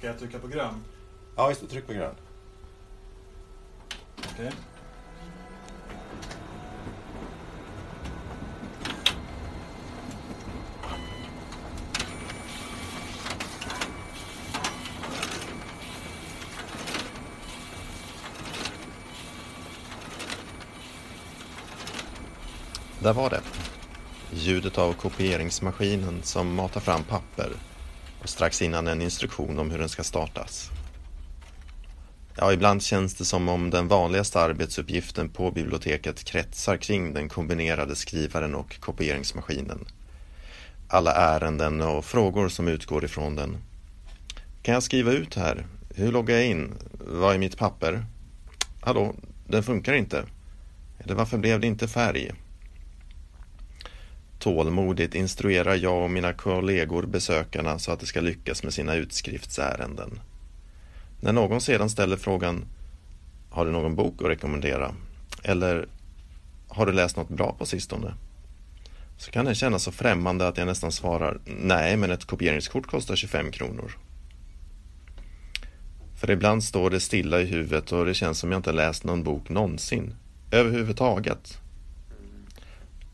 Ska jag trycka på grön? Ja, just det. Tryck på grön. Okej. Där var det. Ljudet av kopieringsmaskinen som matar fram papper och strax innan en instruktion om hur den ska startas. Ja, ibland känns det som om den vanligaste arbetsuppgiften på biblioteket kretsar kring den kombinerade skrivaren och kopieringsmaskinen. Alla ärenden och frågor som utgår ifrån den. Kan jag skriva ut här? Hur loggar jag in? Vad är mitt papper? Hallå, den funkar inte. Eller varför blev det inte färg? Tålmodigt instruerar jag och mina kollegor besökarna så att de ska lyckas med sina utskriftsärenden. När någon sedan ställer frågan Har du någon bok att rekommendera? Eller Har du läst något bra på sistone? Så kan det kännas så främmande att jag nästan svarar Nej, men ett kopieringskort kostar 25 kronor. För ibland står det stilla i huvudet och det känns som jag inte läst någon bok någonsin. Överhuvudtaget.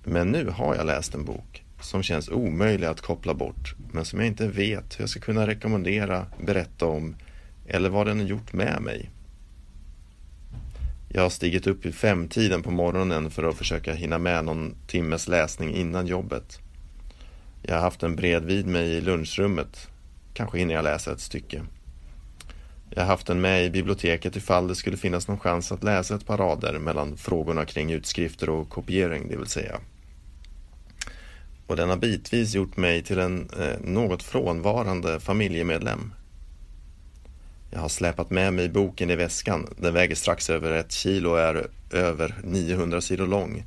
Men nu har jag läst en bok som känns omöjlig att koppla bort men som jag inte vet hur jag ska kunna rekommendera, berätta om eller vad den har gjort med mig. Jag har stigit upp vid femtiden på morgonen för att försöka hinna med någon timmes läsning innan jobbet. Jag har haft den bredvid mig i lunchrummet. Kanske hinner jag läsa ett stycke. Jag har haft den med i biblioteket ifall det skulle finnas någon chans att läsa ett par rader mellan frågorna kring utskrifter och kopiering, det vill säga. Och den har bitvis gjort mig till en eh, något frånvarande familjemedlem. Jag har släpat med mig boken i väskan. Den väger strax över ett kilo och är över 900 sidor lång.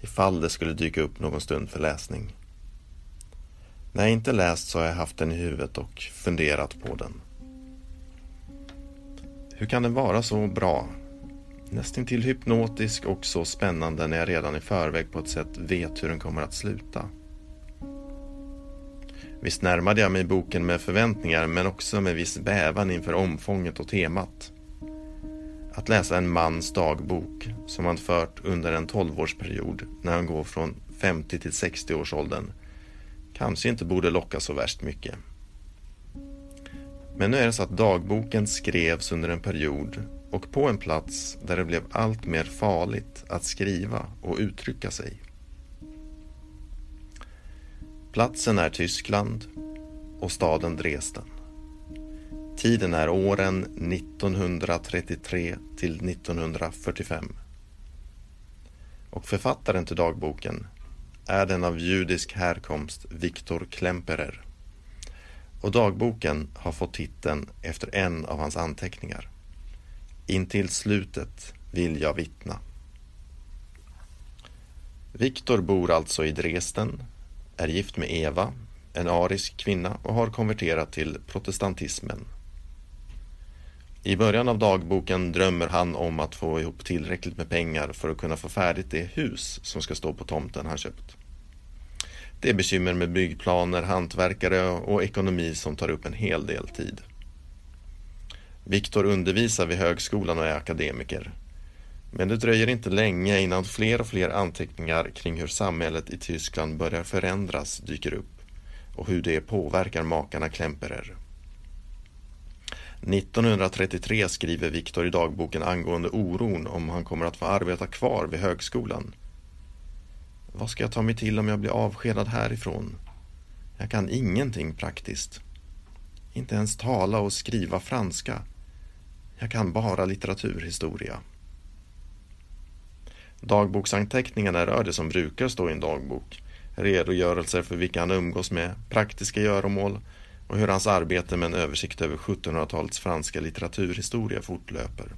Ifall det skulle dyka upp någon stund för läsning. När jag inte läst så har jag haft den i huvudet och funderat på den. Hur kan den vara så bra? Nästan till hypnotisk och så spännande när jag redan i förväg på ett sätt vet hur den kommer att sluta. Visst närmade jag mig boken med förväntningar men också med viss bävan inför omfånget och temat. Att läsa en mans dagbok som han fört under en tolvårsperiod när han går från 50 till 60 års åldern kanske inte borde locka så värst mycket. Men nu är det så att dagboken skrevs under en period och på en plats där det blev allt mer farligt att skriva och uttrycka sig. Platsen är Tyskland och staden Dresden. Tiden är åren 1933 till 1945. Och författaren till dagboken är den av judisk härkomst Viktor Klemperer. Och dagboken har fått titeln efter en av hans anteckningar. Intill slutet vill jag vittna. Viktor bor alltså i Dresden är gift med Eva, en arisk kvinna och har konverterat till protestantismen. I början av dagboken drömmer han om att få ihop tillräckligt med pengar för att kunna få färdigt det hus som ska stå på tomten han köpt. Det är bekymmer med byggplaner, hantverkare och ekonomi som tar upp en hel del tid. Viktor undervisar vid högskolan och är akademiker. Men det dröjer inte länge innan fler och fler anteckningar kring hur samhället i Tyskland börjar förändras dyker upp och hur det påverkar makarna Klemperer. 1933 skriver Viktor i dagboken angående oron om han kommer att få arbeta kvar vid högskolan. Vad ska jag ta mig till om jag blir avskedad härifrån? Jag kan ingenting praktiskt. Inte ens tala och skriva franska. Jag kan bara litteraturhistoria. Dagboksanteckningarna rör det som brukar stå i en dagbok. Redogörelser för vilka han umgås med, praktiska göromål och hur hans arbete med en översikt över 1700-talets franska litteraturhistoria fortlöper.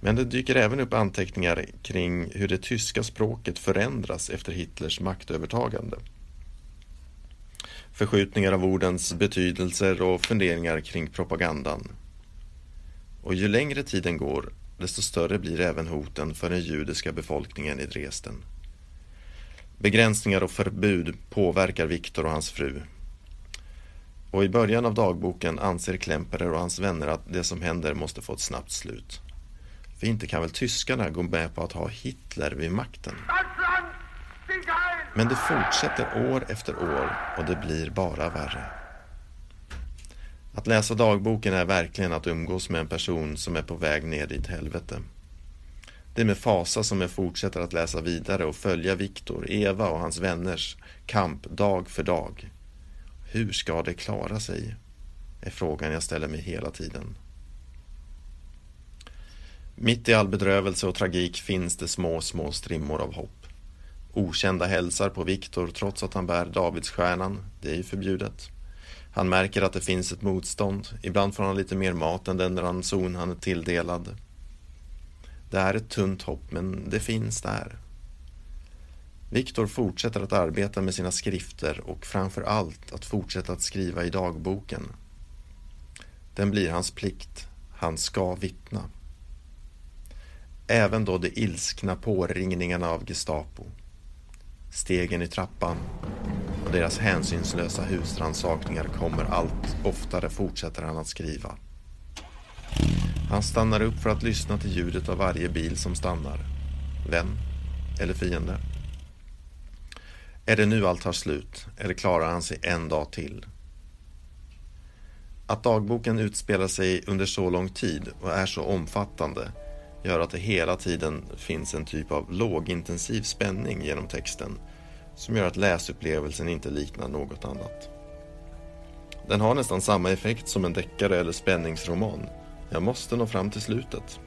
Men det dyker även upp anteckningar kring hur det tyska språket förändras efter Hitlers maktövertagande. Förskjutningar av ordens betydelser och funderingar kring propagandan. Och ju längre tiden går, desto större blir även hoten för den judiska befolkningen i Dresden. Begränsningar och förbud påverkar Viktor och hans fru. Och i början av dagboken anser Klemperer och hans vänner att det som händer måste få ett snabbt slut. För inte kan väl tyskarna gå med på att ha Hitler vid makten? Men det fortsätter år efter år och det blir bara värre. Att läsa dagboken är verkligen att umgås med en person som är på väg ner i ett helvete. Det är med fasa som jag fortsätter att läsa vidare och följa Viktor, Eva och hans vänners kamp dag för dag. Hur ska det klara sig? Är frågan jag ställer mig hela tiden. Mitt i all bedrövelse och tragik finns det små, små strimmor av hopp. Okända hälsar på Viktor trots att han bär Davidsstjärnan. Det är ju förbjudet. Han märker att det finns ett motstånd. Ibland får han lite mer mat än den ranson han är tilldelad. Det är ett tunt hopp, men det finns där. Viktor fortsätter att arbeta med sina skrifter och framför allt att fortsätta att skriva i dagboken. Den blir hans plikt. Han ska vittna. Även då de ilskna påringningarna av Gestapo, stegen i trappan och deras hänsynslösa husrannsakningar kommer allt oftare fortsätter han att skriva. Han stannar upp för att lyssna till ljudet av varje bil som stannar. Vän eller fiende? Är det nu allt tar slut eller klarar han sig en dag till? Att dagboken utspelar sig under så lång tid och är så omfattande gör att det hela tiden finns en typ av lågintensiv spänning genom texten som gör att läsupplevelsen inte liknar något annat. Den har nästan samma effekt som en deckare eller spänningsroman. Jag måste nå fram till slutet.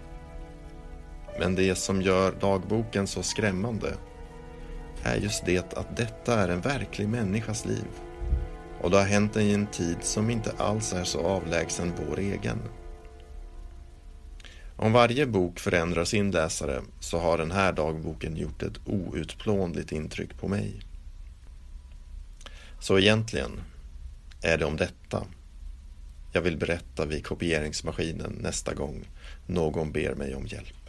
Men det som gör dagboken så skrämmande är just det att detta är en verklig människas liv. Och det har hänt i en tid som inte alls är så avlägsen vår egen. Om varje bok förändrar sin läsare så har den här dagboken gjort ett outplånligt intryck på mig. Så egentligen är det om detta jag vill berätta vid kopieringsmaskinen nästa gång någon ber mig om hjälp.